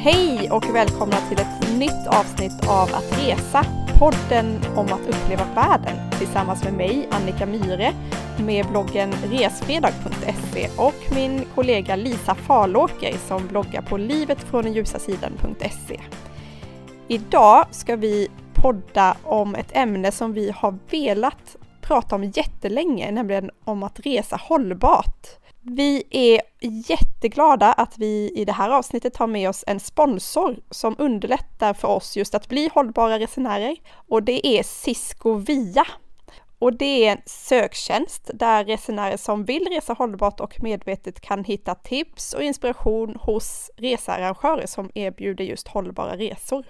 Hej och välkomna till ett nytt avsnitt av Att resa, podden om att uppleva världen tillsammans med mig, Annika Myre, med bloggen resfredag.se och min kollega Lisa Farlåker som bloggar på livetfråndenljusasidan.se. Idag ska vi podda om ett ämne som vi har velat prata om jättelänge, nämligen om att resa hållbart. Vi är jätteglada att vi i det här avsnittet har med oss en sponsor som underlättar för oss just att bli hållbara resenärer och det är Cisco Via. Och det är en söktjänst där resenärer som vill resa hållbart och medvetet kan hitta tips och inspiration hos researrangörer som erbjuder just hållbara resor.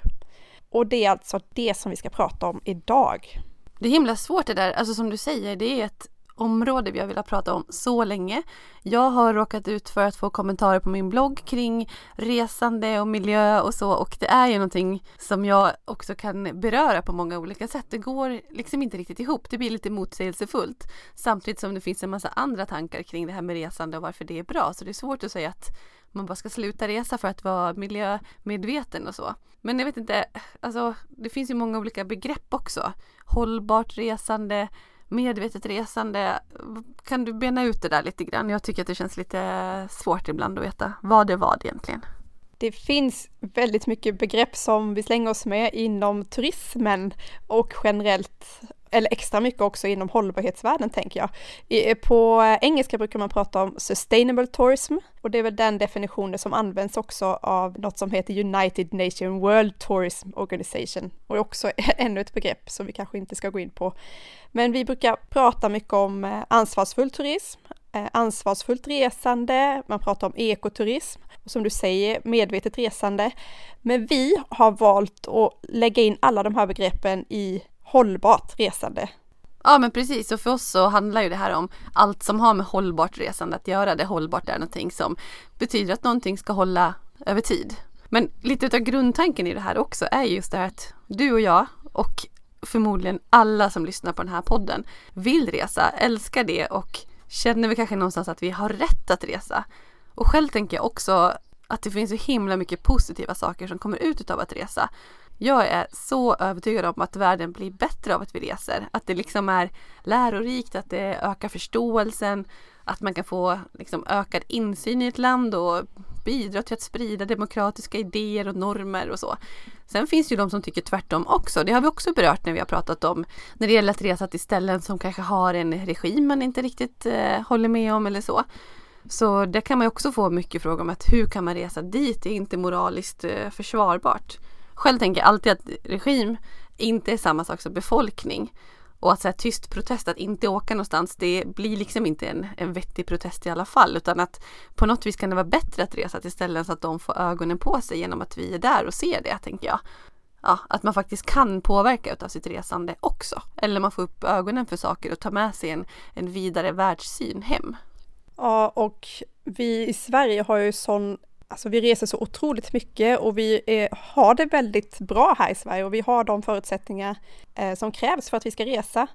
Och det är alltså det som vi ska prata om idag. Det är himla svårt det där, alltså som du säger, det är ett område vi har velat prata om så länge. Jag har råkat ut för att få kommentarer på min blogg kring resande och miljö och så och det är ju någonting som jag också kan beröra på många olika sätt. Det går liksom inte riktigt ihop. Det blir lite motsägelsefullt samtidigt som det finns en massa andra tankar kring det här med resande och varför det är bra. Så det är svårt att säga att man bara ska sluta resa för att vara miljömedveten och så. Men jag vet inte, alltså det finns ju många olika begrepp också. Hållbart resande, medvetet resande. Kan du bena ut det där lite grann? Jag tycker att det känns lite svårt ibland att veta vad det var egentligen. Det finns väldigt mycket begrepp som vi slänger oss med inom turismen och generellt eller extra mycket också inom hållbarhetsvärlden tänker jag. På engelska brukar man prata om sustainable tourism och det är väl den definitionen som används också av något som heter United Nations World Tourism Organization och också ännu ett begrepp som vi kanske inte ska gå in på. Men vi brukar prata mycket om eh, ansvarsfull turism, eh, ansvarsfullt resande, man pratar om ekoturism och som du säger medvetet resande. Men vi har valt att lägga in alla de här begreppen i hållbart resande. Ja men precis och för oss så handlar ju det här om allt som har med hållbart resande att göra. Det hållbart är någonting som betyder att någonting ska hålla över tid. Men lite av grundtanken i det här också är just det här att du och jag och förmodligen alla som lyssnar på den här podden vill resa, älskar det och känner vi kanske någonstans att vi har rätt att resa. Och själv tänker jag också att det finns så himla mycket positiva saker som kommer ut av att resa. Jag är så övertygad om att världen blir bättre av att vi reser. Att det liksom är lärorikt, att det ökar förståelsen, att man kan få liksom ökad insyn i ett land och bidra till att sprida demokratiska idéer och normer och så. Sen finns det ju de som tycker tvärtom också. Det har vi också berört när vi har pratat om när det gäller att resa till ställen som kanske har en regim man inte riktigt eh, håller med om eller så. Så det kan man också få mycket frågor om att hur kan man resa dit? Det är inte moraliskt eh, försvarbart. Själv tänker jag alltid att regim inte är samma sak som befolkning. Och att så här, tyst protest, att inte åka någonstans, det blir liksom inte en, en vettig protest i alla fall. Utan att på något vis kan det vara bättre att resa till ställen så att de får ögonen på sig genom att vi är där och ser det, tänker jag. Ja, att man faktiskt kan påverka utav sitt resande också. Eller man får upp ögonen för saker och tar med sig en, en vidare världssyn hem. Ja, och vi i Sverige har ju sån Alltså vi reser så otroligt mycket och vi är, har det väldigt bra här i Sverige och vi har de förutsättningar eh, som krävs för att vi ska resa.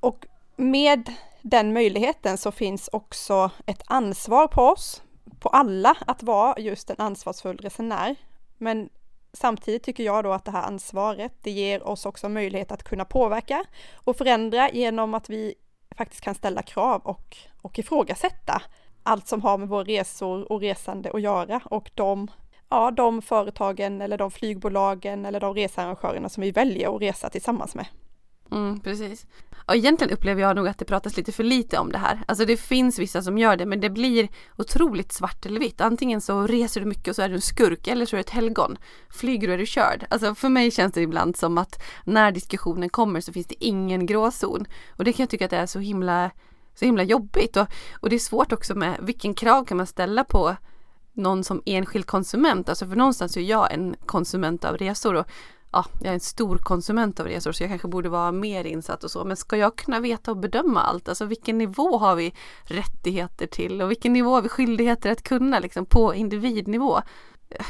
Och med den möjligheten så finns också ett ansvar på oss, på alla, att vara just en ansvarsfull resenär. Men samtidigt tycker jag då att det här ansvaret, det ger oss också möjlighet att kunna påverka och förändra genom att vi faktiskt kan ställa krav och, och ifrågasätta allt som har med våra resor och resande att göra och de, ja, de företagen eller de flygbolagen eller de researrangörerna som vi väljer att resa tillsammans med. Mm, precis. Och egentligen upplever jag nog att det pratas lite för lite om det här. Alltså det finns vissa som gör det men det blir otroligt svart eller vitt. Antingen så reser du mycket och så är du en skurk eller så är du ett helgon. Flyger du är du körd. Alltså för mig känns det ibland som att när diskussionen kommer så finns det ingen gråzon. Och det kan jag tycka att det är så himla så himla jobbigt och, och det är svårt också med vilken krav kan man ställa på någon som enskild konsument. Alltså för någonstans är jag en konsument av resor och ja, jag är en stor konsument av resor så jag kanske borde vara mer insatt och så. Men ska jag kunna veta och bedöma allt? Alltså vilken nivå har vi rättigheter till och vilken nivå har vi skyldigheter att kunna liksom på individnivå?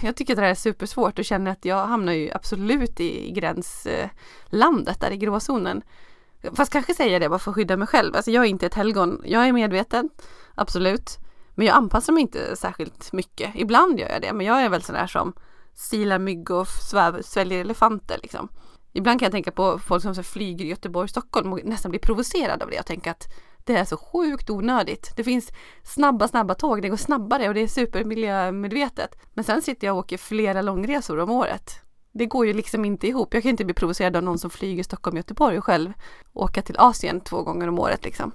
Jag tycker att det här är supersvårt och känner att jag hamnar ju absolut i gränslandet där i gråzonen. Fast kanske säger jag det bara för att skydda mig själv. Alltså jag är inte ett helgon. Jag är medveten, absolut. Men jag anpassar mig inte särskilt mycket. Ibland gör jag det, men jag är väl sån där som silar mygg och sväv, sväljer elefanter liksom. Ibland kan jag tänka på folk som så flyger i Göteborg-Stockholm och nästan blir provocerad av det och tänker att det är så sjukt onödigt. Det finns snabba, snabba tåg, det går snabbare och det är supermiljömedvetet. Men sen sitter jag och åker flera långresor om året. Det går ju liksom inte ihop. Jag kan inte bli provocerad av någon som flyger Stockholm, Göteborg och själv åka till Asien två gånger om året liksom.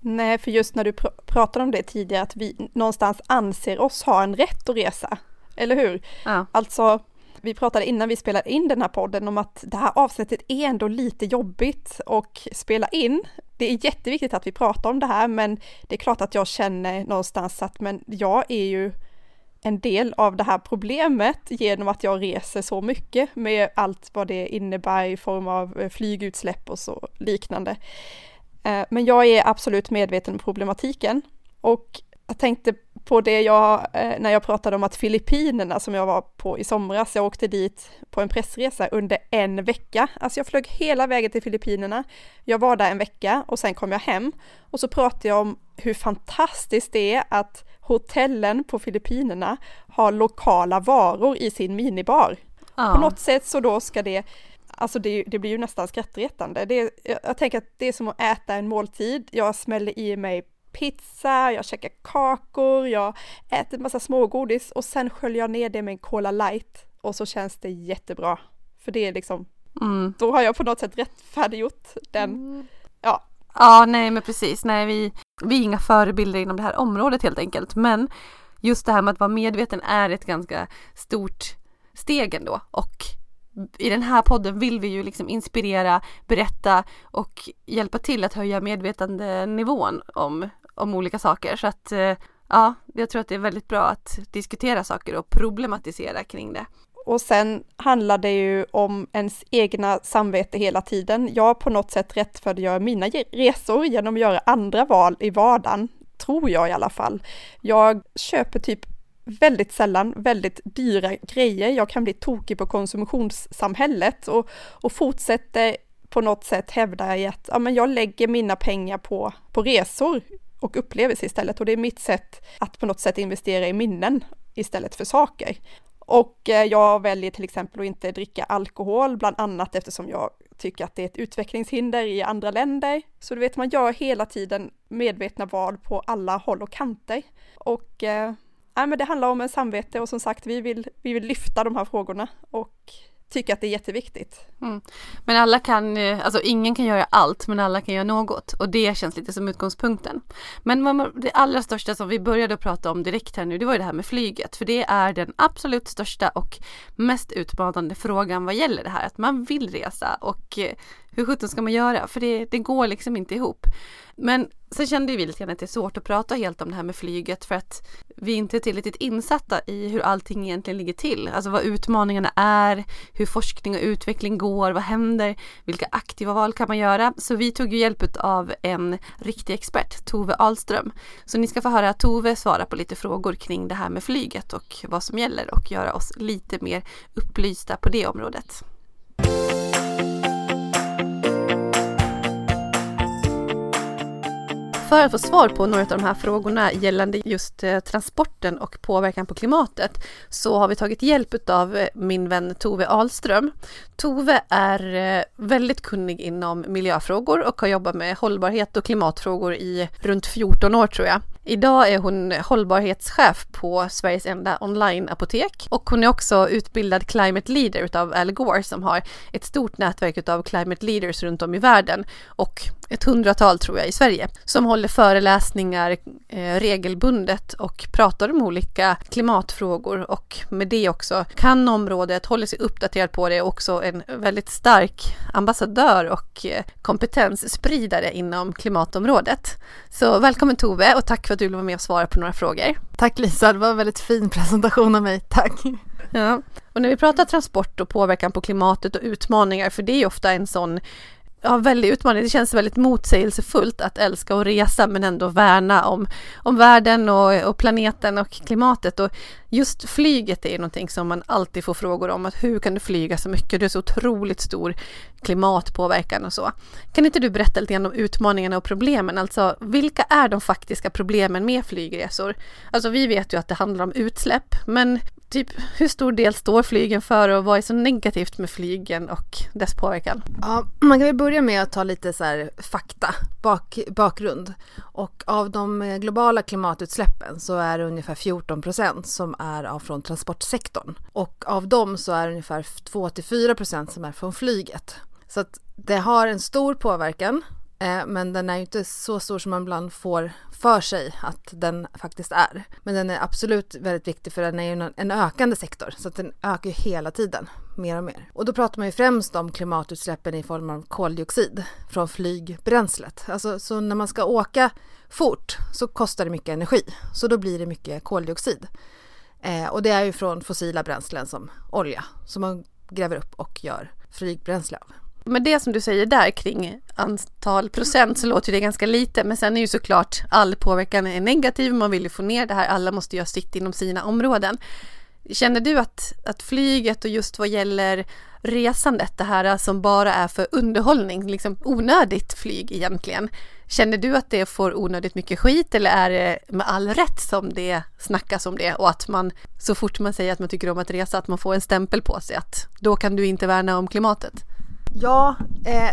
Nej, för just när du pr pratade om det tidigare, att vi någonstans anser oss ha en rätt att resa. Eller hur? Ja. Alltså, vi pratade innan vi spelade in den här podden om att det här avsnittet är ändå lite jobbigt och spela in. Det är jätteviktigt att vi pratar om det här, men det är klart att jag känner någonstans att men jag är ju en del av det här problemet genom att jag reser så mycket med allt vad det innebär i form av eh, flygutsläpp och så liknande. Eh, men jag är absolut medveten om problematiken och jag tänkte på det jag, eh, när jag pratade om att Filippinerna som jag var på i somras, jag åkte dit på en pressresa under en vecka. Alltså jag flög hela vägen till Filippinerna. Jag var där en vecka och sen kom jag hem och så pratade jag om hur fantastiskt det är att hotellen på Filippinerna har lokala varor i sin minibar. Ja. På något sätt så då ska det Alltså det, det blir ju nästan skrattretande. Det, jag tänker att det är som att äta en måltid. Jag smäller i mig pizza, jag käkar kakor, jag äter en massa smågodis och sen sköljer jag ner det med en Cola light och så känns det jättebra. För det är liksom, mm. då har jag på något sätt rättfärdiggjort den, mm. ja. Ja, nej men precis, nej vi, vi är inga förebilder inom det här området helt enkelt, men just det här med att vara medveten är ett ganska stort steg ändå och i den här podden vill vi ju liksom inspirera, berätta och hjälpa till att höja medvetandenivån om, om olika saker. Så att eh, ja, jag tror att det är väldigt bra att diskutera saker och problematisera kring det. Och sen handlar det ju om ens egna samvete hela tiden. Jag på något sätt rättfärdiggör mina resor genom att göra andra val i vardagen, tror jag i alla fall. Jag köper typ väldigt sällan väldigt dyra grejer. Jag kan bli tokig på konsumtionssamhället och, och fortsätter på något sätt hävda i att ja, men jag lägger mina pengar på, på resor och upplevelser istället och det är mitt sätt att på något sätt investera i minnen istället för saker. Och eh, jag väljer till exempel att inte dricka alkohol, bland annat eftersom jag tycker att det är ett utvecklingshinder i andra länder. Så du vet, man gör hela tiden medvetna val på alla håll och kanter. Och eh, men det handlar om en samvete och som sagt, vi vill, vi vill lyfta de här frågorna och tycker att det är jätteviktigt. Mm. Men alla kan, eh, alltså ingen kan göra allt men alla kan göra något och det känns lite som utgångspunkten. Men det allra största som vi började prata om direkt här nu det var ju det här med flyget för det är den absolut största och mest utmanande frågan vad gäller det här att man vill resa och eh, hur sjutton ska man göra? För det, det går liksom inte ihop. Men sen kände vi lite grann att det är svårt att prata helt om det här med flyget för att vi inte är tillräckligt insatta i hur allting egentligen ligger till. Alltså vad utmaningarna är, hur forskning och utveckling går, vad händer, vilka aktiva val kan man göra? Så vi tog ju hjälp av en riktig expert, Tove Ahlström. Så ni ska få höra Tove svara på lite frågor kring det här med flyget och vad som gäller och göra oss lite mer upplysta på det området. För att få svar på några av de här frågorna gällande just eh, transporten och påverkan på klimatet så har vi tagit hjälp av eh, min vän Tove Ahlström. Tove är eh, väldigt kunnig inom miljöfrågor och har jobbat med hållbarhet och klimatfrågor i runt 14 år tror jag. Idag är hon hållbarhetschef på Sveriges enda online-apotek och hon är också utbildad climate leader utav Al Gore som har ett stort nätverk utav climate leaders runt om i världen och ett hundratal tror jag i Sverige som håller föreläsningar eh, regelbundet och pratar om olika klimatfrågor och med det också kan området, håller sig uppdaterad på det och också en väldigt stark ambassadör och eh, kompetensspridare inom klimatområdet. Så välkommen Tove och tack för att du ville vara med och svara på några frågor. Tack Lisa, det var en väldigt fin presentation av mig. Tack! Ja. Och när vi pratar transport och påverkan på klimatet och utmaningar, för det är ju ofta en sån ja, väldigt utmanande, Det känns väldigt motsägelsefullt att älska och resa men ändå värna om, om världen och, och planeten och klimatet. Och just flyget är någonting som man alltid får frågor om. Att hur kan du flyga så mycket? Du är så otroligt stor klimatpåverkan och så. Kan inte du berätta lite grann om utmaningarna och problemen? Alltså vilka är de faktiska problemen med flygresor? Alltså vi vet ju att det handlar om utsläpp, men typ hur stor del står flygen för och vad är så negativt med flygen och dess påverkan? Ja, man kan väl börja med att ta lite så här fakta, bak, bakgrund. Och av de eh, globala klimatutsläppen så är det ungefär 14 procent som är från transportsektorn. Och av dem så är det ungefär 2-4 procent som är från flyget. Så att det har en stor påverkan Eh, men den är inte så stor som man ibland får för sig att den faktiskt är. Men den är absolut väldigt viktig för den är ju en ökande sektor så att den ökar ju hela tiden mer och mer. Och då pratar man ju främst om klimatutsläppen i form av koldioxid från flygbränslet. Alltså så när man ska åka fort så kostar det mycket energi så då blir det mycket koldioxid. Eh, och det är ju från fossila bränslen som olja som man gräver upp och gör flygbränsle av. Men det som du säger där kring antal procent så låter det ganska lite men sen är ju såklart all påverkan är negativ, man vill ju få ner det här, alla måste göra sitt inom sina områden. Känner du att, att flyget och just vad gäller resandet, det här som bara är för underhållning, liksom onödigt flyg egentligen. Känner du att det får onödigt mycket skit eller är det med all rätt som det snackas om det och att man så fort man säger att man tycker om att resa att man får en stämpel på sig att då kan du inte värna om klimatet? Ja, eh,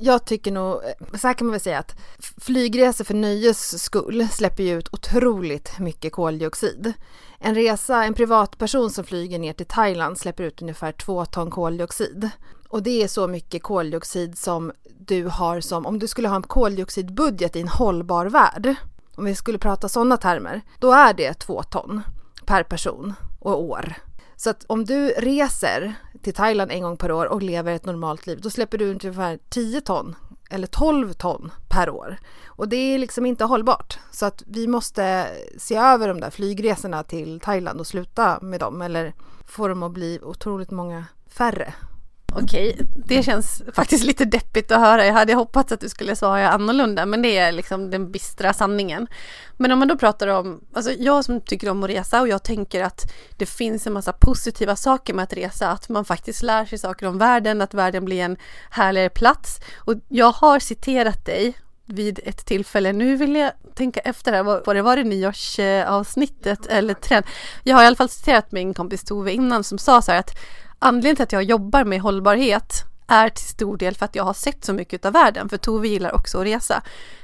jag tycker nog, eh, så här kan man väl säga att flygresor för nöjes skull släpper ju ut otroligt mycket koldioxid. En resa, en privatperson som flyger ner till Thailand släpper ut ungefär två ton koldioxid. Och det är så mycket koldioxid som du har som, om du skulle ha en koldioxidbudget i en hållbar värld, om vi skulle prata sådana termer, då är det två ton per person och år. Så att om du reser till Thailand en gång per år och lever ett normalt liv, då släpper du ut ungefär 10 ton eller 12 ton per år. Och det är liksom inte hållbart. Så att vi måste se över de där flygresorna till Thailand och sluta med dem eller få dem att bli otroligt många färre. Okej, det känns faktiskt lite deppigt att höra. Jag hade hoppats att du skulle svara annorlunda, men det är liksom den bistra sanningen. Men om man då pratar om, alltså jag som tycker om att resa och jag tänker att det finns en massa positiva saker med att resa, att man faktiskt lär sig saker om världen, att världen blir en härligare plats. Och jag har citerat dig vid ett tillfälle. Nu vill jag tänka efter här, var, det var det nyårsavsnittet eller trend? Jag har i alla fall citerat min kompis Tove innan som sa så här att Anledningen till att jag jobbar med hållbarhet är till stor del för att jag har sett så mycket av världen, för Tove gillar också att resa.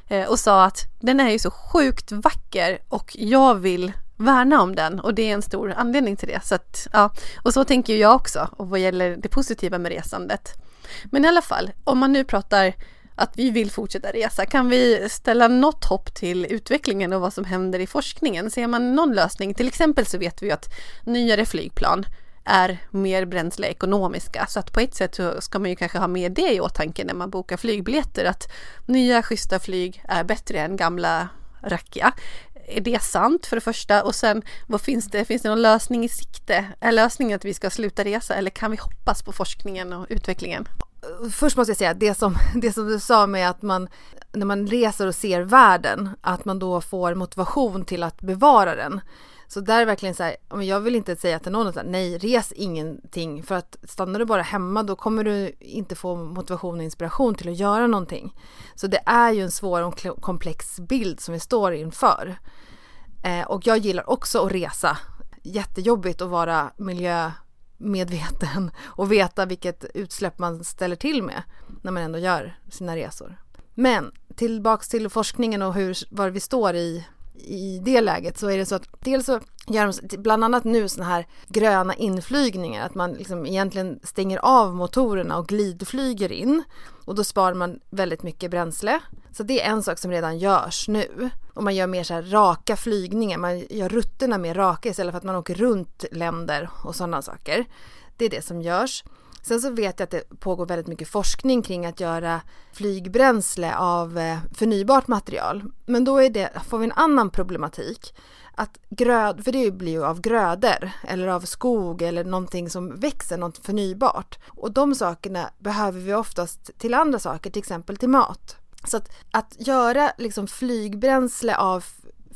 Eh, och sa att den är ju så sjukt vacker och jag vill värna om den och det är en stor anledning till det. Så att, ja. Och så tänker jag också och vad gäller det positiva med resandet. Men i alla fall, om man nu pratar att vi vill fortsätta resa, kan vi ställa något hopp till utvecklingen och vad som händer i forskningen? Ser man någon lösning? Till exempel så vet vi att nyare flygplan är mer bränsleekonomiska. Så att på ett sätt så ska man ju kanske ha med det i åtanke när man bokar flygbiljetter att nya schyssta flyg är bättre än gamla rackiga. Är det sant för det första? Och sen vad finns det? Finns det någon lösning i sikte? Är lösningen att vi ska sluta resa eller kan vi hoppas på forskningen och utvecklingen? Först måste jag säga det som, det som du sa med att man när man reser och ser världen, att man då får motivation till att bevara den. Så där är verkligen så här, jag vill inte säga till någon att nej, res ingenting för att stannar du bara hemma då kommer du inte få motivation och inspiration till att göra någonting. Så det är ju en svår och komplex bild som vi står inför. Eh, och jag gillar också att resa. Jättejobbigt att vara miljömedveten och veta vilket utsläpp man ställer till med när man ändå gör sina resor. Men tillbaks till forskningen och hur, var vi står i i det läget så är det så att dels så gör de bland annat nu sådana här gröna inflygningar, att man liksom egentligen stänger av motorerna och glidflyger in och då sparar man väldigt mycket bränsle. Så det är en sak som redan görs nu. Och man gör mer så här raka flygningar, man gör rutterna mer raka istället för att man åker runt länder och sådana saker. Det är det som görs. Sen så vet jag att det pågår väldigt mycket forskning kring att göra flygbränsle av eh, förnybart material. Men då är det, får vi en annan problematik. Att gröd, för det blir ju av grödor eller av skog eller någonting som växer, något förnybart. Och de sakerna behöver vi oftast till andra saker, till exempel till mat. Så att, att göra liksom flygbränsle av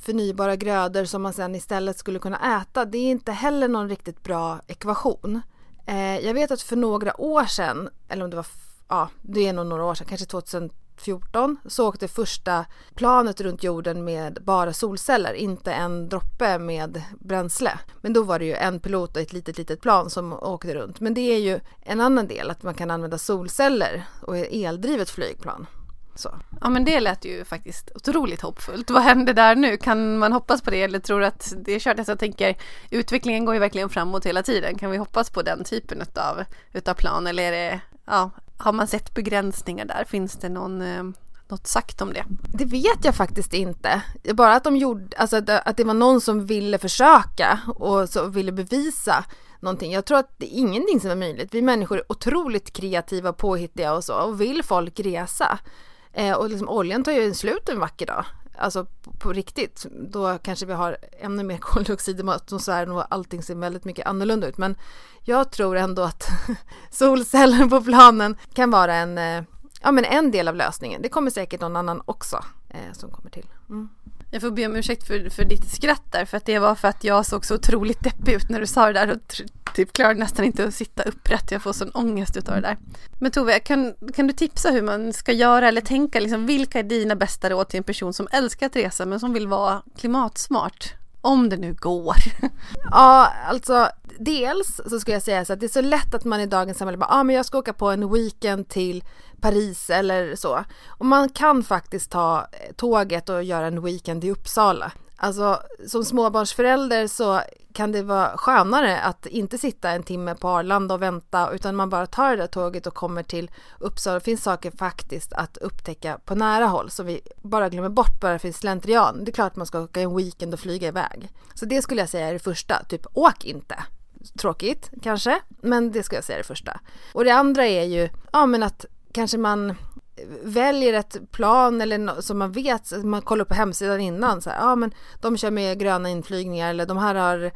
förnybara grödor som man sen istället skulle kunna äta, det är inte heller någon riktigt bra ekvation. Eh, jag vet att för några år sedan, eller om det var, ja det är nog några år sedan, kanske 2014, så åkte första planet runt jorden med bara solceller, inte en droppe med bränsle. Men då var det ju en pilot och ett litet, litet plan som åkte runt. Men det är ju en annan del, att man kan använda solceller och eldrivet flygplan. Så. Ja men det lät ju faktiskt otroligt hoppfullt. Vad händer där nu? Kan man hoppas på det eller tror du att det är kört? Alltså, jag tänker utvecklingen går ju verkligen framåt hela tiden. Kan vi hoppas på den typen utav, utav plan eller är det, ja, har man sett begränsningar där? Finns det någon eh, något sagt om det? Det vet jag faktiskt inte. Bara att de gjorde, alltså att det var någon som ville försöka och så ville bevisa någonting. Jag tror att det är ingenting som är möjligt. Vi människor är otroligt kreativa och påhittiga och så och vill folk resa Eh, och liksom oljan tar ju slut en vacker dag. Alltså på, på, riktigt. Då kanske vi har ännu mer koldioxid i atmosfären och allting ser väldigt mycket annorlunda ut. Men jag tror ändå att solceller på planen kan vara en, eh, ja, men en del av lösningen. Det kommer säkert någon annan också eh, som kommer till. Mm. Jag får be om ursäkt för, för ditt skratt där för att det var för att jag såg så otroligt deppig ut när du sa det där och typ klarade nästan inte att sitta upprätt. Jag får sån ångest utav det där. Men Tove, kan, kan du tipsa hur man ska göra eller tänka liksom vilka är dina bästa råd till en person som älskar att resa men som vill vara klimatsmart? Om det nu går. Ja, alltså dels så skulle jag säga så att det är så lätt att man i dagens samhälle bara, ja ah, men jag ska åka på en weekend till Paris eller så. Och man kan faktiskt ta eh, tåget och göra en weekend i Uppsala. Alltså som småbarnsförälder så kan det vara skönare att inte sitta en timme på Arlanda och vänta utan man bara tar det där tåget och kommer till Uppsala. Det finns saker faktiskt att upptäcka på nära håll som vi bara glömmer bort bara för slentrian. Det är klart att man ska åka en weekend och flyga iväg. Så det skulle jag säga är det första, typ åk inte. Tråkigt kanske, men det ska jag säga det första. Och det andra är ju, ja men att kanske man väljer ett plan eller no som man vet, man kollar på hemsidan innan så här, ja men de kör med gröna inflygningar eller de här har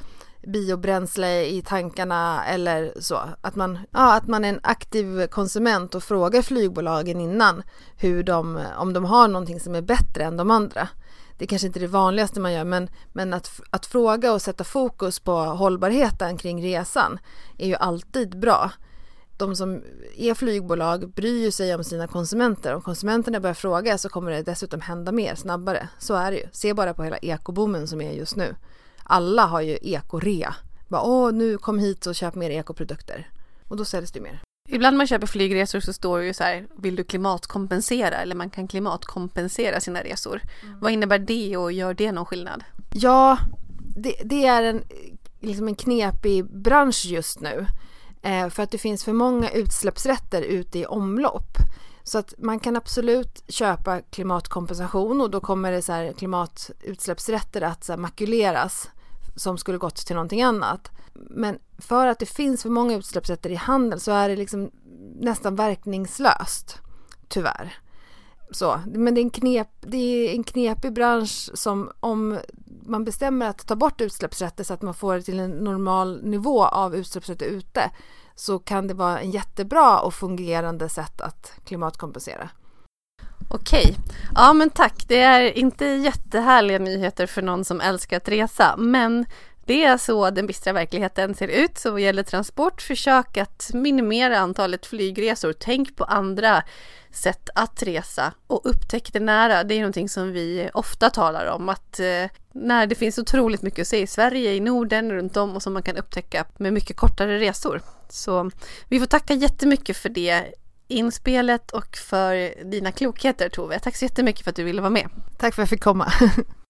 biobränsle i tankarna eller så. Att man, ja, att man är en aktiv konsument och frågar flygbolagen innan hur de, om de har någonting som är bättre än de andra. Det kanske inte är det vanligaste man gör men, men att, att fråga och sätta fokus på hållbarheten kring resan är ju alltid bra de som är flygbolag bryr sig om sina konsumenter. Om konsumenterna börjar fråga så kommer det dessutom hända mer snabbare. Så är det ju. Se bara på hela ekoboomen som är just nu. Alla har ju ekorea. Bara, Åh, nu kom hit och köp mer ekoprodukter. Och då säljs det mer. Ibland man köper flygresor så står det ju så här, vill du klimatkompensera? Eller man kan klimatkompensera sina resor. Mm. Vad innebär det och gör det någon skillnad? Ja, det, det är en, liksom en knepig bransch just nu. Eh, för att det finns för många utsläppsrätter ute i omlopp. Så att man kan absolut köpa klimatkompensation och då kommer det så här klimatutsläppsrätter att så makuleras som skulle gått till någonting annat. Men för att det finns för många utsläppsrätter i handel så är det liksom nästan verkningslöst. Tyvärr. Så, men det är, en knep, det är en knepig bransch som om man bestämmer att ta bort utsläppsrätter så att man får det till en normal nivå av utsläppsrätter ute så kan det vara en jättebra och fungerande sätt att klimatkompensera. Okej, ja men tack. Det är inte jättehärliga nyheter för någon som älskar att resa men det är så den bistra verkligheten ser ut. Så vad gäller transport, försök att minimera antalet flygresor. Tänk på andra sätt att resa och upptäck det nära. Det är någonting som vi ofta talar om att eh, när det finns otroligt mycket att se i Sverige, i Norden, runt om och som man kan upptäcka med mycket kortare resor. Så vi får tacka jättemycket för det inspelet och för dina klokheter Tove. Tack så jättemycket för att du ville vara med. Tack för att jag fick komma.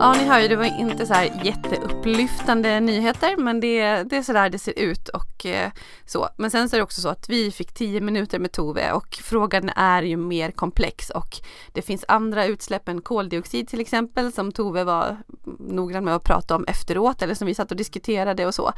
Ja, ni hör ju, det var inte så här jätteupplyftande nyheter, men det, det är så där det ser ut och eh, så. Men sen så är det också så att vi fick tio minuter med Tove och frågan är ju mer komplex och det finns andra utsläpp än koldioxid till exempel som Tove var noggrann med att prata om efteråt eller som vi satt och diskuterade och så.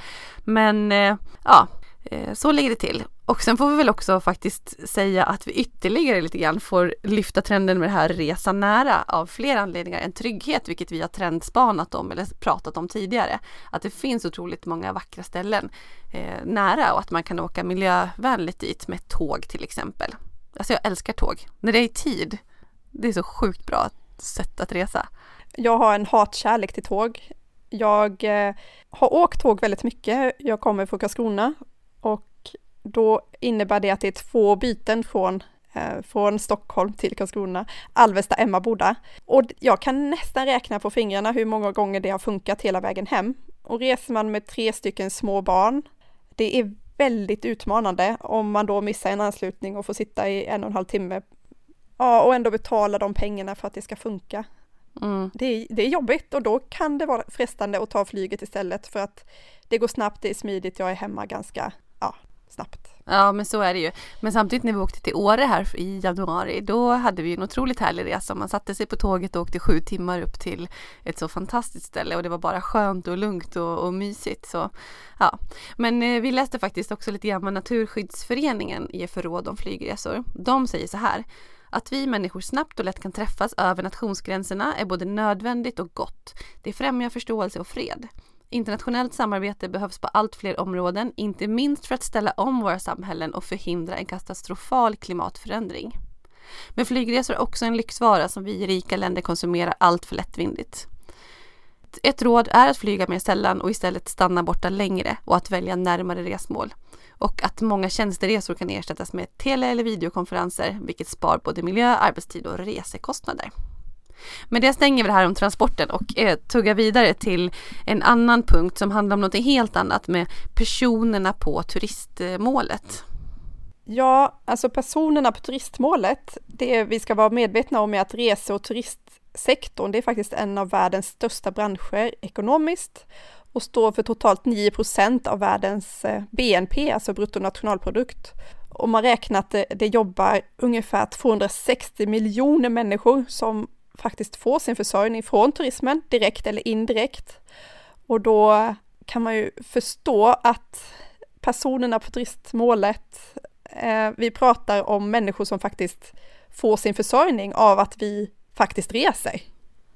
Men eh, ja, Eh, så ligger det till. Och sen får vi väl också faktiskt säga att vi ytterligare lite grann får lyfta trenden med det här resa nära av fler anledningar än trygghet, vilket vi har trendspanat om eller pratat om tidigare. Att det finns otroligt många vackra ställen eh, nära och att man kan åka miljövänligt dit med tåg till exempel. Alltså jag älskar tåg. När det är i tid, det är så sjukt bra sätt att resa. Jag har en hatkärlek till tåg. Jag eh, har åkt tåg väldigt mycket. Jag kommer från Karlskrona och då innebär det att det är två byten från eh, från Stockholm till Karlskrona, Alvesta, Emmaboda. Och jag kan nästan räkna på fingrarna hur många gånger det har funkat hela vägen hem. Och reser man med tre stycken små barn, det är väldigt utmanande om man då missar en anslutning och får sitta i en och en halv timme ja, och ändå betala de pengarna för att det ska funka. Mm. Det, är, det är jobbigt och då kan det vara frestande att ta flyget istället för att det går snabbt, det är smidigt, jag är hemma ganska snabbt. Ja men så är det ju. Men samtidigt när vi åkte till Åre här i januari då hade vi en otroligt härlig resa. Man satte sig på tåget och åkte sju timmar upp till ett så fantastiskt ställe och det var bara skönt och lugnt och, och mysigt. Så, ja. Men eh, vi läste faktiskt också lite grann vad Naturskyddsföreningen ger för råd om flygresor. De säger så här att vi människor snabbt och lätt kan träffas över nationsgränserna är både nödvändigt och gott. Det främjar förståelse och fred. Internationellt samarbete behövs på allt fler områden, inte minst för att ställa om våra samhällen och förhindra en katastrofal klimatförändring. Men flygresor är också en lyxvara som vi i rika länder konsumerar allt för lättvindigt. Ett råd är att flyga mer sällan och istället stanna borta längre och att välja närmare resmål. Och att många tjänsteresor kan ersättas med tele eller videokonferenser vilket spar både miljö, arbetstid och resekostnader. Men det stänger vi det här om transporten och eh, tuggar vidare till en annan punkt som handlar om något helt annat med personerna på turistmålet. Ja, alltså personerna på turistmålet, det vi ska vara medvetna om är att rese och turistsektorn, det är faktiskt en av världens största branscher ekonomiskt och står för totalt 9 procent av världens eh, BNP, alltså bruttonationalprodukt. Och man räknar att det, det jobbar ungefär 260 miljoner människor som faktiskt får sin försörjning från turismen, direkt eller indirekt. Och då kan man ju förstå att personerna på turistmålet, eh, vi pratar om människor som faktiskt får sin försörjning av att vi faktiskt reser.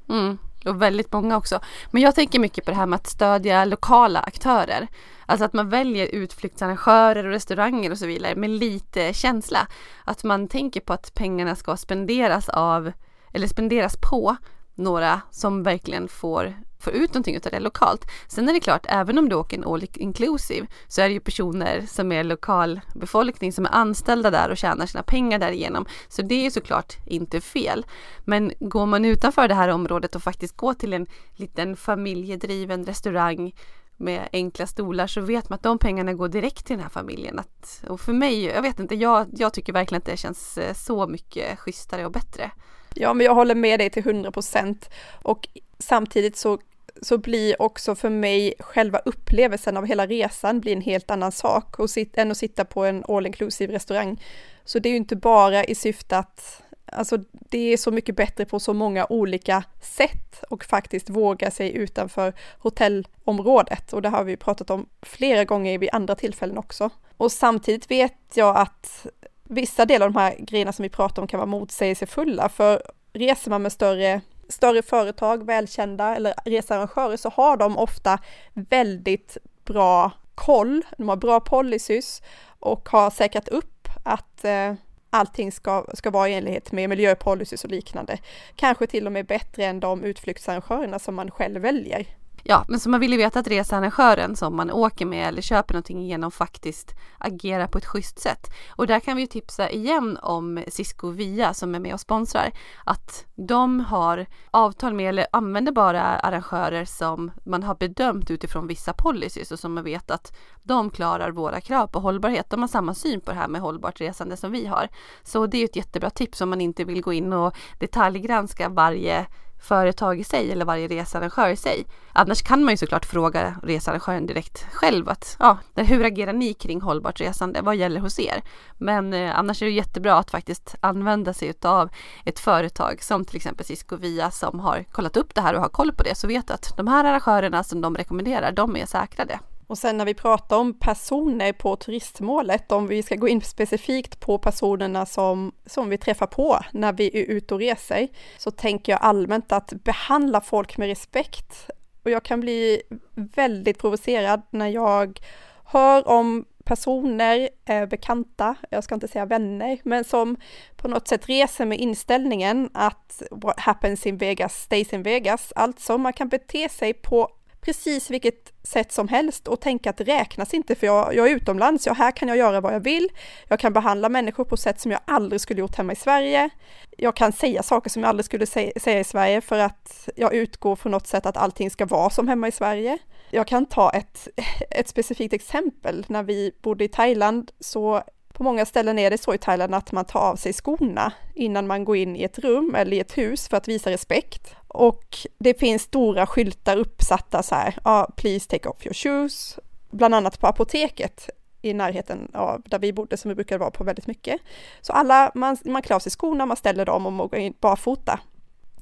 Mm, och väldigt många också. Men jag tänker mycket på det här med att stödja lokala aktörer. Alltså att man väljer utflyktsarrangörer och restauranger och så vidare med lite känsla. Att man tänker på att pengarna ska spenderas av eller spenderas på några som verkligen får, får ut någonting av det lokalt. Sen är det klart, även om du åker en all inclusive så är det ju personer som är lokalbefolkning som är anställda där och tjänar sina pengar därigenom. Så det är ju såklart inte fel. Men går man utanför det här området och faktiskt går till en liten familjedriven restaurang med enkla stolar så vet man att de pengarna går direkt till den här familjen. Att, och för mig, jag vet inte, jag, jag tycker verkligen att det känns eh, så mycket schysstare och bättre. Ja, men jag håller med dig till 100 procent och samtidigt så så blir också för mig själva upplevelsen av hela resan blir en helt annan sak och sit, än att sitta på en all inclusive restaurang. Så det är ju inte bara i syfte att, alltså det är så mycket bättre på så många olika sätt och faktiskt våga sig utanför hotellområdet och det har vi pratat om flera gånger vid andra tillfällen också. Och samtidigt vet jag att vissa delar av de här grejerna som vi pratar om kan vara motsägelsefulla, för reser man med större, större företag, välkända eller researrangörer så har de ofta väldigt bra koll, de har bra policies och har säkrat upp att eh, allting ska, ska vara i enlighet med miljöpolicys och liknande. Kanske till och med bättre än de utflyktsarrangörerna som man själv väljer. Ja, men så man vill ju veta att researrangören som man åker med eller köper någonting genom faktiskt agerar på ett schysst sätt. Och där kan vi ju tipsa igen om Cisco Via som är med och sponsrar. Att de har avtal med eller använder bara arrangörer som man har bedömt utifrån vissa policies och som man vet att de klarar våra krav på hållbarhet. De har samma syn på det här med hållbart resande som vi har. Så det är ett jättebra tips om man inte vill gå in och detaljgranska varje företag i sig eller varje researrangör i sig. Annars kan man ju såklart fråga researrangören direkt själv att ja, hur agerar ni kring hållbart resande? Vad gäller hos er? Men eh, annars är det jättebra att faktiskt använda sig av ett företag som till exempel Cisco Via som har kollat upp det här och har koll på det så vet du att de här arrangörerna som de rekommenderar, de är säkrade. Och sen när vi pratar om personer på turistmålet, om vi ska gå in specifikt på personerna som, som vi träffar på när vi är ute och reser, så tänker jag allmänt att behandla folk med respekt. Och jag kan bli väldigt provocerad när jag hör om personer, eh, bekanta, jag ska inte säga vänner, men som på något sätt reser med inställningen att what happens in Vegas stays in Vegas. Alltså man kan bete sig på precis vilket sätt som helst och tänka att det räknas inte för jag, jag är utomlands, ja här kan jag göra vad jag vill. Jag kan behandla människor på sätt som jag aldrig skulle gjort hemma i Sverige. Jag kan säga saker som jag aldrig skulle säga i Sverige för att jag utgår från något sätt att allting ska vara som hemma i Sverige. Jag kan ta ett, ett specifikt exempel. När vi bodde i Thailand så på många ställen är det så i Thailand att man tar av sig skorna innan man går in i ett rum eller i ett hus för att visa respekt. Och det finns stora skyltar uppsatta så här, ah, please take off your shoes, bland annat på apoteket i närheten av där vi bodde som vi brukade vara på väldigt mycket. Så alla, man, man klär av sig skorna, man ställer dem och man går in barfota.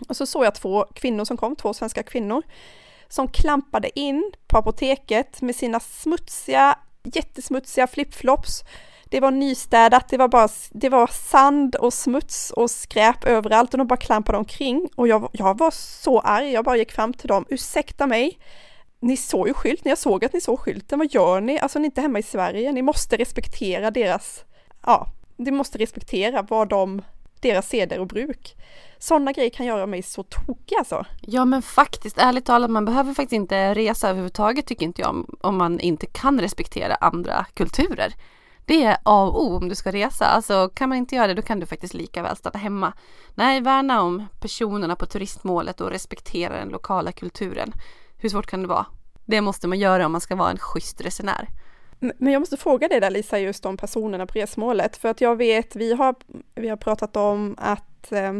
Och så såg jag två kvinnor som kom, två svenska kvinnor, som klampade in på apoteket med sina smutsiga, jättesmutsiga flipflops det var nystädat, det var bara det var sand och smuts och skräp överallt och de bara klampade omkring och jag, jag var så arg, jag bara gick fram till dem, ursäkta mig, ni såg ju skylten, jag såg att ni såg skylten, vad gör ni? Alltså ni är inte hemma i Sverige, ni måste respektera deras, ja, ni måste respektera vad de, deras seder och bruk. Sådana grejer kan göra mig så tokig alltså. Ja men faktiskt, ärligt talat, man behöver faktiskt inte resa överhuvudtaget tycker inte jag om, om man inte kan respektera andra kulturer. Det är A och O om du ska resa. Alltså kan man inte göra det då kan du faktiskt lika väl stanna hemma. Nej, värna om personerna på turistmålet och respektera den lokala kulturen. Hur svårt kan det vara? Det måste man göra om man ska vara en schysst resenär. Men jag måste fråga dig där Lisa, just om personerna på resmålet, för att jag vet, vi har, vi har pratat om att eh,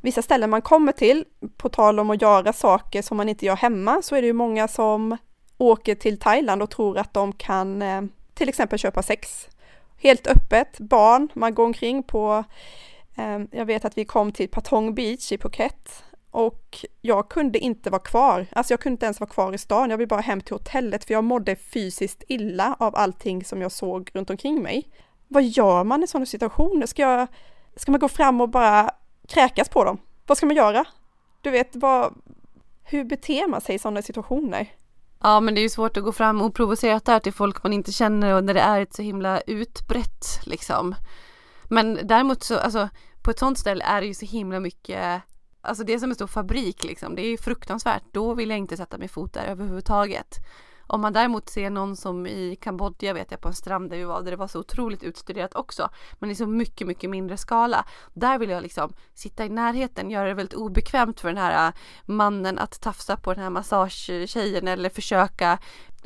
vissa ställen man kommer till, på tal om att göra saker som man inte gör hemma, så är det ju många som åker till Thailand och tror att de kan eh, till exempel köpa sex. Helt öppet, barn, man går omkring på, eh, jag vet att vi kom till Patong Beach i Phuket och jag kunde inte vara kvar, alltså jag kunde inte ens vara kvar i stan, jag vill bara hem till hotellet för jag mådde fysiskt illa av allting som jag såg runt omkring mig. Vad gör man i sådana situationer? Ska, jag, ska man gå fram och bara kräkas på dem? Vad ska man göra? Du vet, vad, hur beter man sig i sådana situationer? Ja men det är ju svårt att gå fram oprovocerat där till folk man inte känner och när det är ett så himla utbrett liksom. Men däremot så, alltså på ett sånt ställe är det ju så himla mycket Alltså det är som en stor fabrik liksom. Det är ju fruktansvärt. Då vill jag inte sätta min fot där överhuvudtaget. Om man däremot ser någon som i Kambodja vet jag på en strand där vi var där det var så otroligt utstuderat också men i så mycket mycket mindre skala. Där vill jag liksom sitta i närheten, göra det väldigt obekvämt för den här äh, mannen att tafsa på den här massagetjejen eller försöka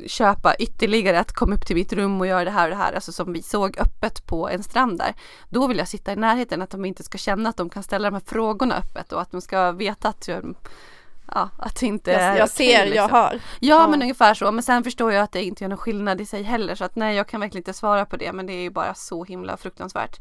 köpa ytterligare att komma upp till mitt rum och göra det här och det här, alltså som vi såg öppet på en strand där. Då vill jag sitta i närheten, att de inte ska känna att de kan ställa de här frågorna öppet och att de ska veta att jag ja, att det inte jag, är Jag ser, liksom. jag hör. Ja, Ja. men ungefär så. Men sen förstår jag att det inte gör någon skillnad i sig heller. Så att nej, jag kan verkligen inte svara på det. Men det är ju bara så himla fruktansvärt.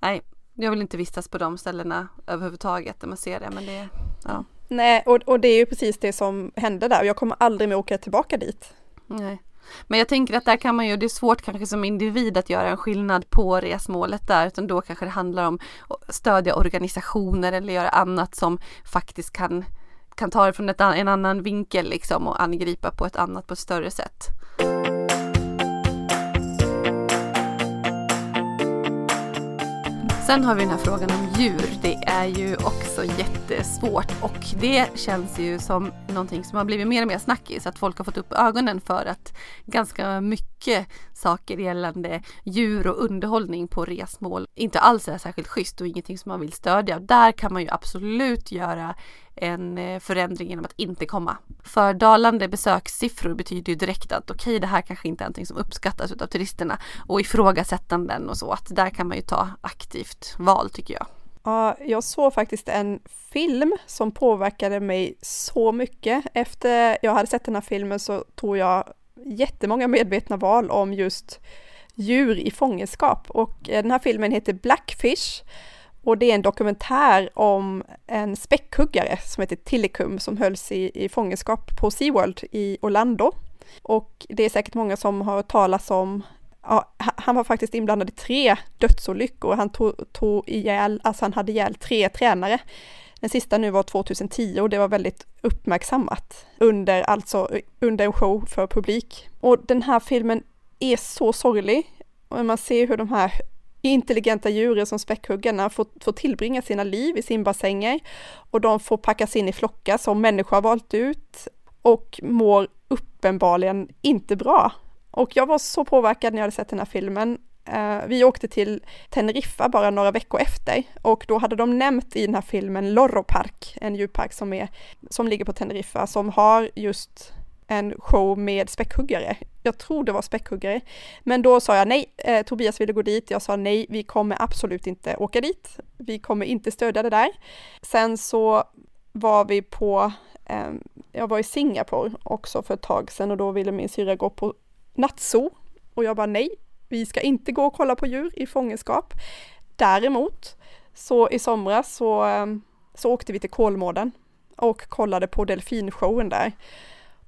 Nej, jag vill inte vistas på de ställena överhuvudtaget där man ser det. Men det, ja, Nej, och, och det är ju precis det som hände där. Jag kommer aldrig mer åka tillbaka dit. nej. Men jag tänker att där kan man ju, det är svårt kanske som individ att göra en skillnad på resmålet där. Utan då kanske det handlar om att stödja organisationer eller göra annat som faktiskt kan kan ta det från ett, en annan vinkel liksom och angripa på ett annat, på ett större sätt. Sen har vi den här frågan om djur. Det är ju också jättesvårt och det känns ju som någonting som har blivit mer och mer snackis. Att folk har fått upp ögonen för att ganska mycket saker gällande djur och underhållning på resmål inte alls är särskilt schysst och ingenting som man vill stödja. Där kan man ju absolut göra en eh, förändring genom att inte komma. För dalande besökssiffror betyder ju direkt att okej, okay, det här kanske inte är någonting som uppskattas av turisterna och ifrågasättanden och så. Att där kan man ju ta aktivt val tycker jag. Ja, jag såg faktiskt en film som påverkade mig så mycket. Efter jag hade sett den här filmen så tog jag jättemånga medvetna val om just djur i fångenskap och eh, den här filmen heter Blackfish och det är en dokumentär om en späckhuggare som heter Tillicum som hölls i, i fångenskap på SeaWorld i Orlando. Och det är säkert många som har hört talas om Ja, han var faktiskt inblandad i tre dödsolyckor. Han tog, tog ihjäl, alltså han hade ihjäl tre tränare. Den sista nu var 2010 och det var väldigt uppmärksammat under, alltså under en show för publik. Och den här filmen är så sorglig. Och man ser hur de här intelligenta djuren som späckhuggarna får, får tillbringa sina liv i simbassänger och de får packas in i flockar som människor har valt ut. och mår uppenbarligen inte bra. Och jag var så påverkad när jag hade sett den här filmen. Eh, vi åkte till Teneriffa bara några veckor efter och då hade de nämnt i den här filmen Lorro Park, en djurpark som, är, som ligger på Teneriffa, som har just en show med späckhuggare. Jag tror det var späckhuggare. Men då sa jag nej, eh, Tobias ville gå dit. Jag sa nej, vi kommer absolut inte åka dit. Vi kommer inte stödja det där. Sen så var vi på, eh, jag var i Singapore också för ett tag sedan och då ville min syrra gå på nattzoo. Och jag bara nej, vi ska inte gå och kolla på djur i fångenskap. Däremot så i somras så, eh, så åkte vi till Kolmården och kollade på delfinshowen där.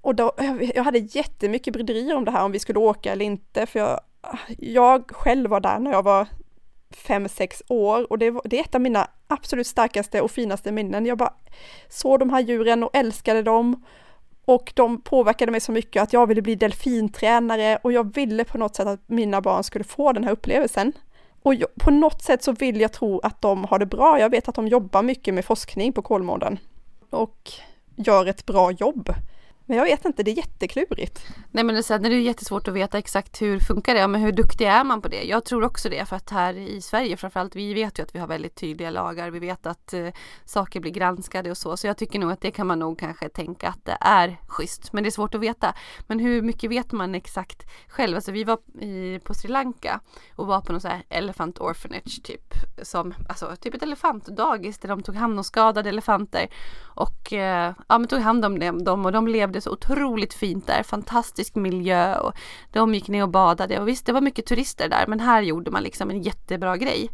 Och då, jag hade jättemycket bryderier om det här, om vi skulle åka eller inte, för jag, jag själv var där när jag var fem, sex år och det, var, det är ett av mina absolut starkaste och finaste minnen. Jag bara såg de här djuren och älskade dem och de påverkade mig så mycket att jag ville bli delfintränare och jag ville på något sätt att mina barn skulle få den här upplevelsen. Och jag, på något sätt så vill jag tro att de har det bra. Jag vet att de jobbar mycket med forskning på Kolmården och gör ett bra jobb. Men jag vet inte, det är jätteklurigt. Nej men det är, det är jättesvårt att veta exakt hur funkar det, men hur duktig är man på det? Jag tror också det för att här i Sverige framförallt, vi vet ju att vi har väldigt tydliga lagar, vi vet att eh, saker blir granskade och så, så jag tycker nog att det kan man nog kanske tänka att det är schysst, men det är svårt att veta. Men hur mycket vet man exakt själv? Alltså vi var i, på Sri Lanka och var på någon sån här elephant orphanage typ, som, alltså typ ett elefantdagis där de tog hand om skadade elefanter och eh, ja, men tog hand om dem och de levde det så otroligt fint där, fantastisk miljö och de gick ner och badade och visst det var mycket turister där men här gjorde man liksom en jättebra grej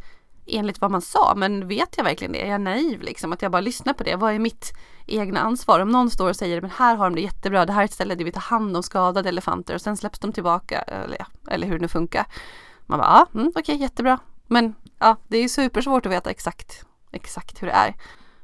enligt vad man sa men vet jag verkligen det? Är jag naiv liksom att jag bara lyssnar på det? Vad är mitt egna ansvar? Om någon står och säger men här har de det jättebra, det här är ett ställe där vi tar hand om skadade elefanter och sen släpps de tillbaka eller, eller hur det nu funkar. Man bara ja, mm, okej okay, jättebra men ja det är supersvårt att veta exakt exakt hur det är.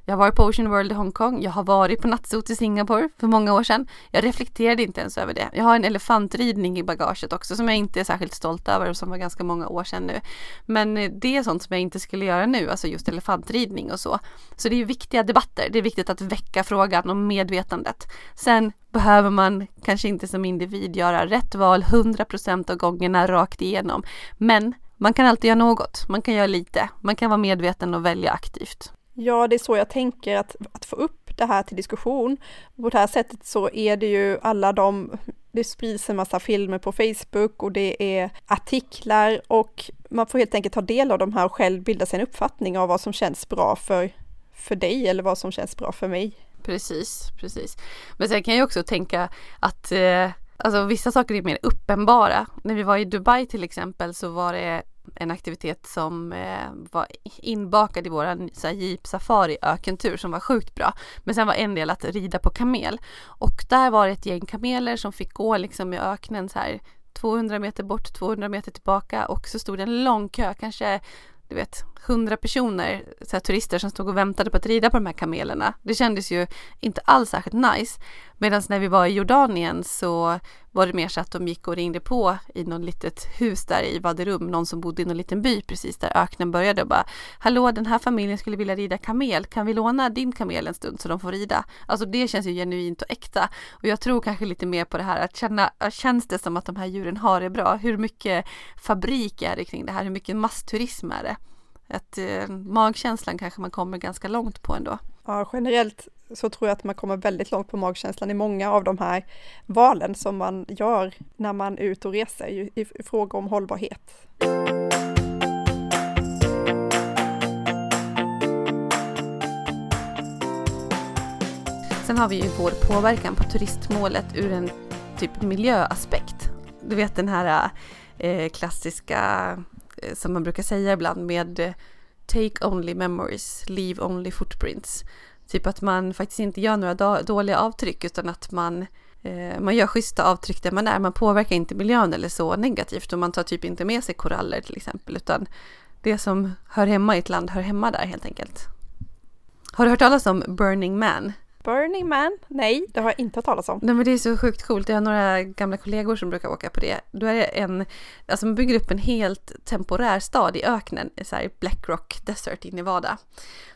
Jag har varit på Ocean World i Hongkong. Jag har varit på nattsot i Singapore för många år sedan. Jag reflekterade inte ens över det. Jag har en elefantridning i bagaget också som jag inte är särskilt stolt över och som var ganska många år sedan nu. Men eh, det är sånt som jag inte skulle göra nu, alltså just elefantridning och så. Så det är viktiga debatter. Det är viktigt att väcka frågan om medvetandet. Sen behöver man kanske inte som individ göra rätt val 100% av gångerna rakt igenom. Men man kan alltid göra något. Man kan göra lite. Man kan vara medveten och välja aktivt. Ja, det är så jag tänker att, att få upp det här till diskussion. På det här sättet så är det ju alla de, det sprids en massa filmer på Facebook och det är artiklar och man får helt enkelt ta del av de här och själv bilda sig en uppfattning av vad som känns bra för, för dig eller vad som känns bra för mig. Precis, precis. Men sen kan jag också tänka att eh, alltså vissa saker är mer uppenbara. När vi var i Dubai till exempel så var det en aktivitet som eh, var inbakad i våran jeep safari ökentur som var sjukt bra. Men sen var en del att rida på kamel och där var det ett gäng kameler som fick gå liksom i öknen så här 200 meter bort, 200 meter tillbaka och så stod det en lång kö, kanske du vet, hundra personer, så här, turister som stod och väntade på att rida på de här kamelerna. Det kändes ju inte alls särskilt nice. Medan när vi var i Jordanien så var det mer så att de gick och ringde på i något litet hus där i Vaderum, någon som bodde i någon liten by precis där öknen började och bara Hallå den här familjen skulle vilja rida kamel, kan vi låna din kamel en stund så de får rida? Alltså det känns ju genuint och äkta och jag tror kanske lite mer på det här att känna, känns det som att de här djuren har det bra? Hur mycket fabrik är det kring det här? Hur mycket massturism är det? Att eh, magkänslan kanske man kommer ganska långt på ändå. Ja, generellt så tror jag att man kommer väldigt långt på magkänslan i många av de här valen som man gör när man är ute och reser i, i, i fråga om hållbarhet. Sen har vi ju vår påverkan på turistmålet ur en typ miljöaspekt. Du vet den här eh, klassiska Eh, som man brukar säga ibland med eh, take only memories, leave only footprints. Typ att man faktiskt inte gör några dåliga avtryck utan att man, eh, man gör schyssta avtryck där man är. Man påverkar inte miljön eller så negativt och man tar typ inte med sig koraller till exempel utan det som hör hemma i ett land hör hemma där helt enkelt. Har du hört talas om Burning Man? Burning Man? Nej, det har jag inte hört talas om. Nej men det är så sjukt coolt. Jag har några gamla kollegor som brukar åka på det. Då är det en, alltså man bygger upp en helt temporär stad i öknen, så här Black Rock Desert i Nevada.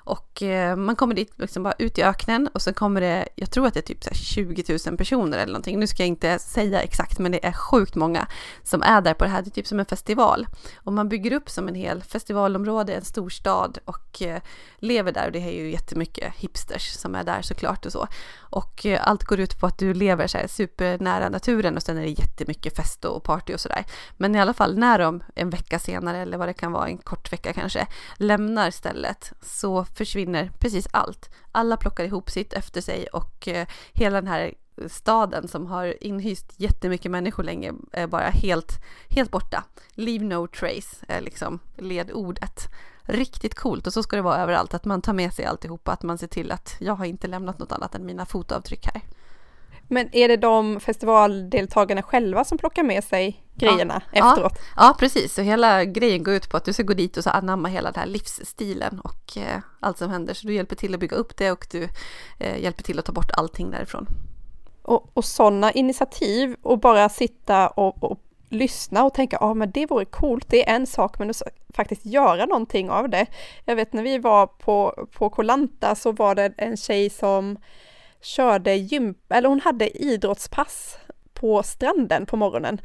Och eh, man kommer dit liksom bara ut i öknen och så kommer det, jag tror att det är typ så 20 000 personer eller någonting. Nu ska jag inte säga exakt men det är sjukt många som är där på det här. Det är typ som en festival. Och man bygger upp som en hel festivalområde, en stor stad och eh, lever där. Och det är ju jättemycket hipsters som är där såklart och så. Och eh, allt går ut på att du lever så här supernära naturen och sen är det jättemycket fest och party och sådär. Men i alla fall när de en vecka senare eller vad det kan vara, en kort vecka kanske, lämnar stället så försvinner precis allt. Alla plockar ihop sitt efter sig och eh, hela den här staden som har inhyst jättemycket människor länge är bara helt, helt borta. Leave no trace är liksom ledordet. Riktigt coolt och så ska det vara överallt, att man tar med sig alltihopa, att man ser till att jag har inte lämnat något annat än mina fotavtryck här. Men är det de festivaldeltagarna själva som plockar med sig grejerna ja. efteråt? Ja, ja, precis. Så hela grejen går ut på att du ska gå dit och så anamma hela den här livsstilen och eh, allt som händer. Så du hjälper till att bygga upp det och du eh, hjälper till att ta bort allting därifrån. Och, och sådana initiativ och bara sitta och, och lyssna och tänka, ja ah, men det vore coolt, det är en sak, men att faktiskt göra någonting av det. Jag vet när vi var på, på Kolanta så var det en tjej som körde gym, eller hon hade idrottspass på stranden på morgonen.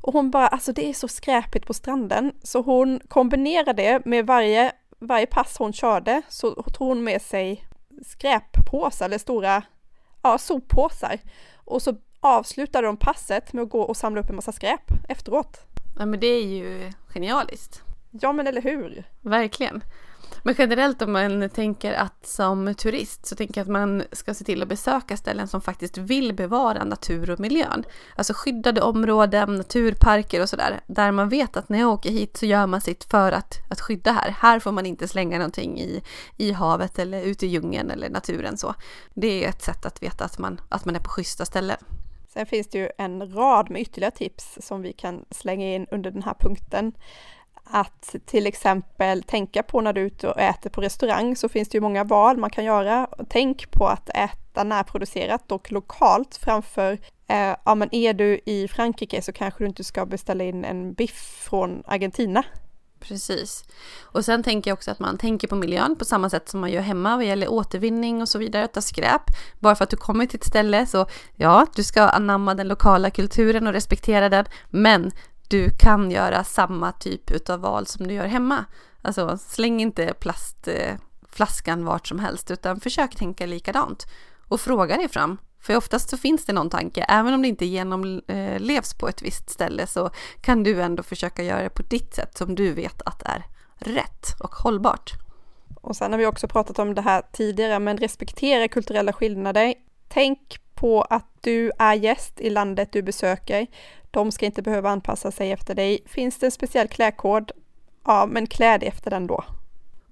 Och hon bara, alltså det är så skräpigt på stranden, så hon kombinerade det med varje, varje pass hon körde, så tog hon med sig skräppåsar eller stora ja, soppåsar. Och så avslutade de passet med att gå och samla upp en massa skräp efteråt. Ja men det är ju genialiskt. Ja men eller hur? Verkligen. Men generellt om man tänker att som turist så tänker jag att man ska se till att besöka ställen som faktiskt vill bevara natur och miljön. Alltså skyddade områden, naturparker och sådär. Där man vet att när jag åker hit så gör man sitt för att, att skydda här. Här får man inte slänga någonting i, i havet eller ute i djungeln eller naturen så. Det är ett sätt att veta att man, att man är på schyssta ställen. Sen finns det ju en rad med ytterligare tips som vi kan slänga in under den här punkten att till exempel tänka på när du är ute och äter på restaurang så finns det ju många val man kan göra. Tänk på att äta närproducerat och lokalt framför, eh, ja men är du i Frankrike så kanske du inte ska beställa in en biff från Argentina. Precis. Och sen tänker jag också att man tänker på miljön på samma sätt som man gör hemma vad gäller återvinning och så vidare, att ta skräp. Bara för att du kommer till ett ställe så ja, du ska anamma den lokala kulturen och respektera den, men du kan göra samma typ av val som du gör hemma. Alltså släng inte plastflaskan eh, vart som helst utan försök tänka likadant och fråga dig fram. För oftast så finns det någon tanke, även om det inte genomlevs eh, på ett visst ställe så kan du ändå försöka göra det på ditt sätt som du vet att är rätt och hållbart. Och sen har vi också pratat om det här tidigare, men respektera kulturella skillnader. Tänk på att du är gäst i landet du besöker. De ska inte behöva anpassa sig efter dig. Finns det en speciell klädkod? Ja, men klä dig efter den då.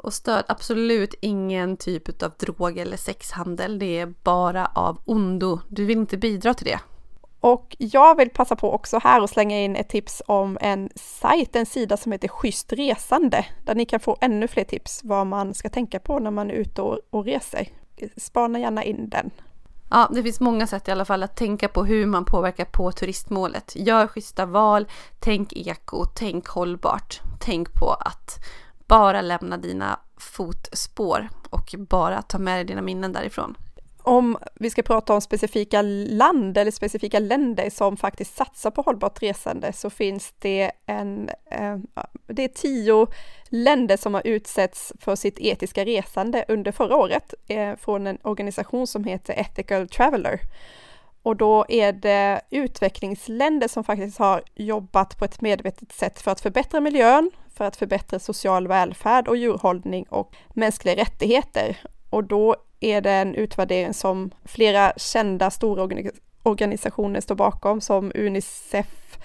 Och stöd absolut ingen typ av drog eller sexhandel. Det är bara av ondo. Du vill inte bidra till det. Och jag vill passa på också här och slänga in ett tips om en sajt, en sida som heter Schysst resande, där ni kan få ännu fler tips vad man ska tänka på när man är ute och, och reser. Spana gärna in den. Ja, det finns många sätt i alla fall att tänka på hur man påverkar på turistmålet. Gör schyssta val, tänk eko, tänk hållbart. Tänk på att bara lämna dina fotspår och bara ta med dig dina minnen därifrån om vi ska prata om specifika land eller specifika länder som faktiskt satsar på hållbart resande så finns det en, eh, det är tio länder som har utsetts för sitt etiska resande under förra året eh, från en organisation som heter Ethical Traveller. Och då är det utvecklingsländer som faktiskt har jobbat på ett medvetet sätt för att förbättra miljön, för att förbättra social välfärd och djurhållning och mänskliga rättigheter. Och då är det en utvärdering som flera kända stora organisationer står bakom som Unicef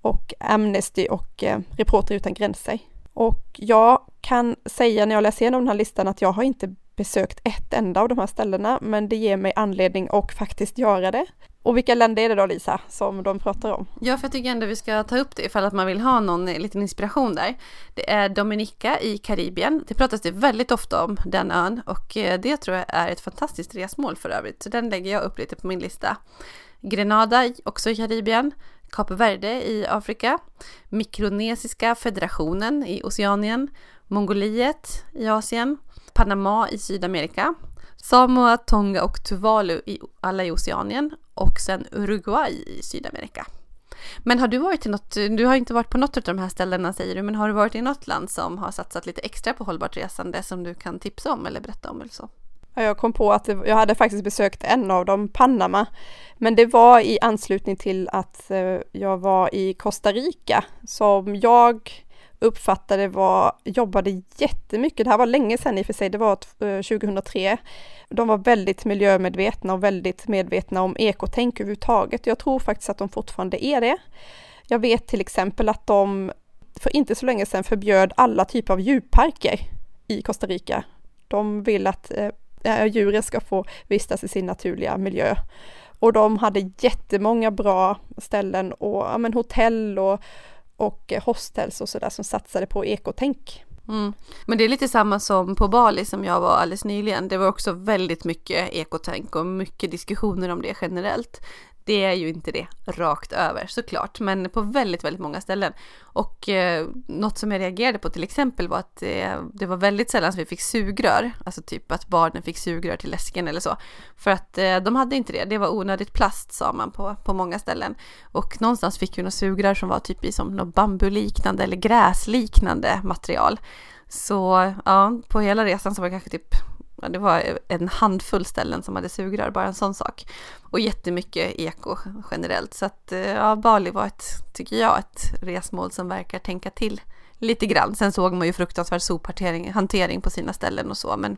och Amnesty och eh, Reporter utan gränser. Och jag kan säga när jag läser igenom den här listan att jag har inte besökt ett enda av de här ställena, men det ger mig anledning att faktiskt göra det. Och vilka länder är det då Lisa, som de pratar om? Ja, för jag tycker ändå vi ska ta upp det ifall att man vill ha någon liten inspiration där. Det är Dominica i Karibien. Det pratas det väldigt ofta om den ön och eh, det tror jag är ett fantastiskt resmål för övrigt. Så den lägger jag upp lite på min lista. Grenada, också i Karibien. Kap Verde i Afrika. Mikronesiska federationen i Oceanien. Mongoliet i Asien. Panama i Sydamerika. Samoa, Tonga och Tuvalu i alla i Oceanien och sen Uruguay i Sydamerika. Men har du varit i något, du har inte varit på något av de här ställena säger du, men har du varit i något land som har satsat lite extra på hållbart resande som du kan tipsa om eller berätta om eller så? Jag kom på att jag hade faktiskt besökt en av dem, Panama, men det var i anslutning till att eh, jag var i Costa Rica som jag uppfattade var, jobbade jättemycket, det här var länge sedan i och för sig, det var 2003. Eh, de var väldigt miljömedvetna och väldigt medvetna om ekotänk överhuvudtaget. Jag tror faktiskt att de fortfarande är det. Jag vet till exempel att de för inte så länge sedan förbjöd alla typer av djurparker i Costa Rica. De vill att eh, eh djuren ska få vistas i sin naturliga miljö. Och de hade jättemånga bra ställen och ja, men hotell och, och eh, hostels och sådär som satsade på ekotänk. Mm. Men det är lite samma som på Bali som jag var alldeles nyligen. Det var också väldigt mycket ekotänk och mycket diskussioner om det generellt. Det är ju inte det rakt över såklart, men på väldigt, väldigt många ställen. Och eh, något som jag reagerade på till exempel var att eh, det var väldigt sällan som vi fick sugrör, alltså typ att barnen fick sugrör till läsken eller så. För att eh, de hade inte det, det var onödigt plast sa man på, på många ställen. Och någonstans fick vi några sugrör som var typ i som något bambuliknande eller gräsliknande material. Så ja, på hela resan så var det kanske typ det var en handfull ställen som hade sugrör, bara en sån sak. Och jättemycket eko generellt. Så att eh, ja, Bali var ett, tycker jag, ett resmål som verkar tänka till lite grann. Sen såg man ju fruktansvärd sophantering på sina ställen och så, men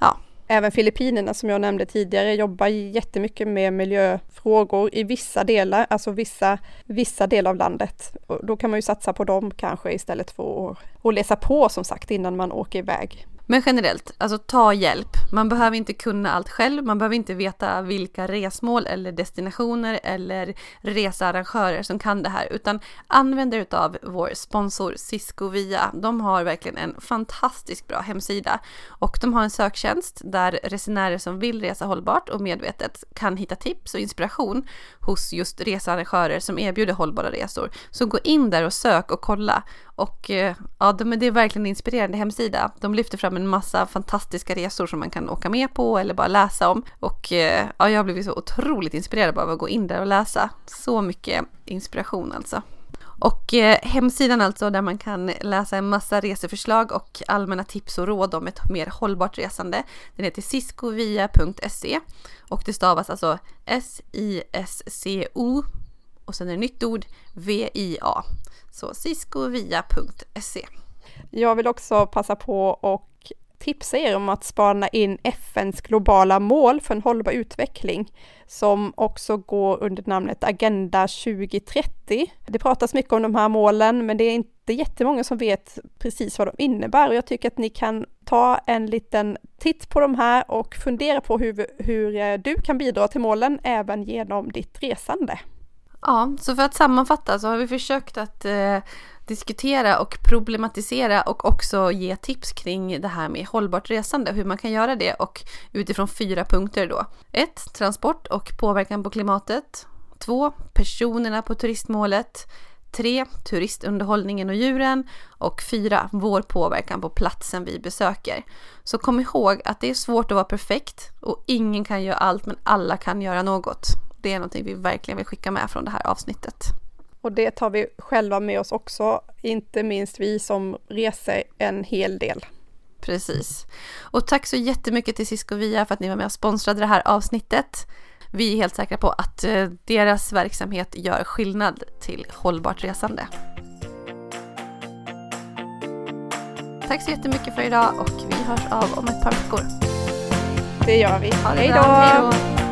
ja. Även Filippinerna som jag nämnde tidigare jobbar jättemycket med miljöfrågor i vissa delar, alltså vissa, vissa delar av landet. Och då kan man ju satsa på dem kanske istället för att, att läsa på som sagt innan man åker iväg. Men generellt, alltså ta hjälp. Man behöver inte kunna allt själv, man behöver inte veta vilka resmål eller destinationer eller researrangörer som kan det här, utan använd er av vår sponsor Cisco Via. De har verkligen en fantastiskt bra hemsida och de har en söktjänst där resenärer som vill resa hållbart och medvetet kan hitta tips och inspiration hos just researrangörer som erbjuder hållbara resor. Så gå in där och sök och kolla och eh, ja, det är verkligen en inspirerande hemsida. De lyfter fram en massa fantastiska resor som man kan åka med på eller bara läsa om. Och eh, ja, jag har blivit så otroligt inspirerad av att gå in där och läsa. Så mycket inspiration alltså. Och eh, hemsidan alltså där man kan läsa en massa reseförslag och allmänna tips och råd om ett mer hållbart resande. Den heter siscovia.se och det stavas alltså S-I-S-C-O och sen är det nytt ord V-I-A. Så siscovia.se. Jag vill också passa på och tipsa er om att spana in FNs globala mål för en hållbar utveckling som också går under namnet Agenda 2030. Det pratas mycket om de här målen, men det är inte jättemånga som vet precis vad de innebär och jag tycker att ni kan ta en liten titt på de här och fundera på hur, hur eh, du kan bidra till målen även genom ditt resande. Ja, så för att sammanfatta så har vi försökt att eh, diskutera och problematisera och också ge tips kring det här med hållbart resande, hur man kan göra det och utifrån fyra punkter då. 1. Transport och påverkan på klimatet. 2. Personerna på turistmålet. 3. Turistunderhållningen och djuren. Och 4. Vår påverkan på platsen vi besöker. Så kom ihåg att det är svårt att vara perfekt och ingen kan göra allt men alla kan göra något det är någonting vi verkligen vill skicka med från det här avsnittet. Och det tar vi själva med oss också, inte minst vi som reser en hel del. Precis. Och tack så jättemycket till Cisco Via för att ni var med och sponsrade det här avsnittet. Vi är helt säkra på att eh, deras verksamhet gör skillnad till hållbart resande. Tack så jättemycket för idag och vi hörs av om ett par veckor. Det gör vi. Hej då!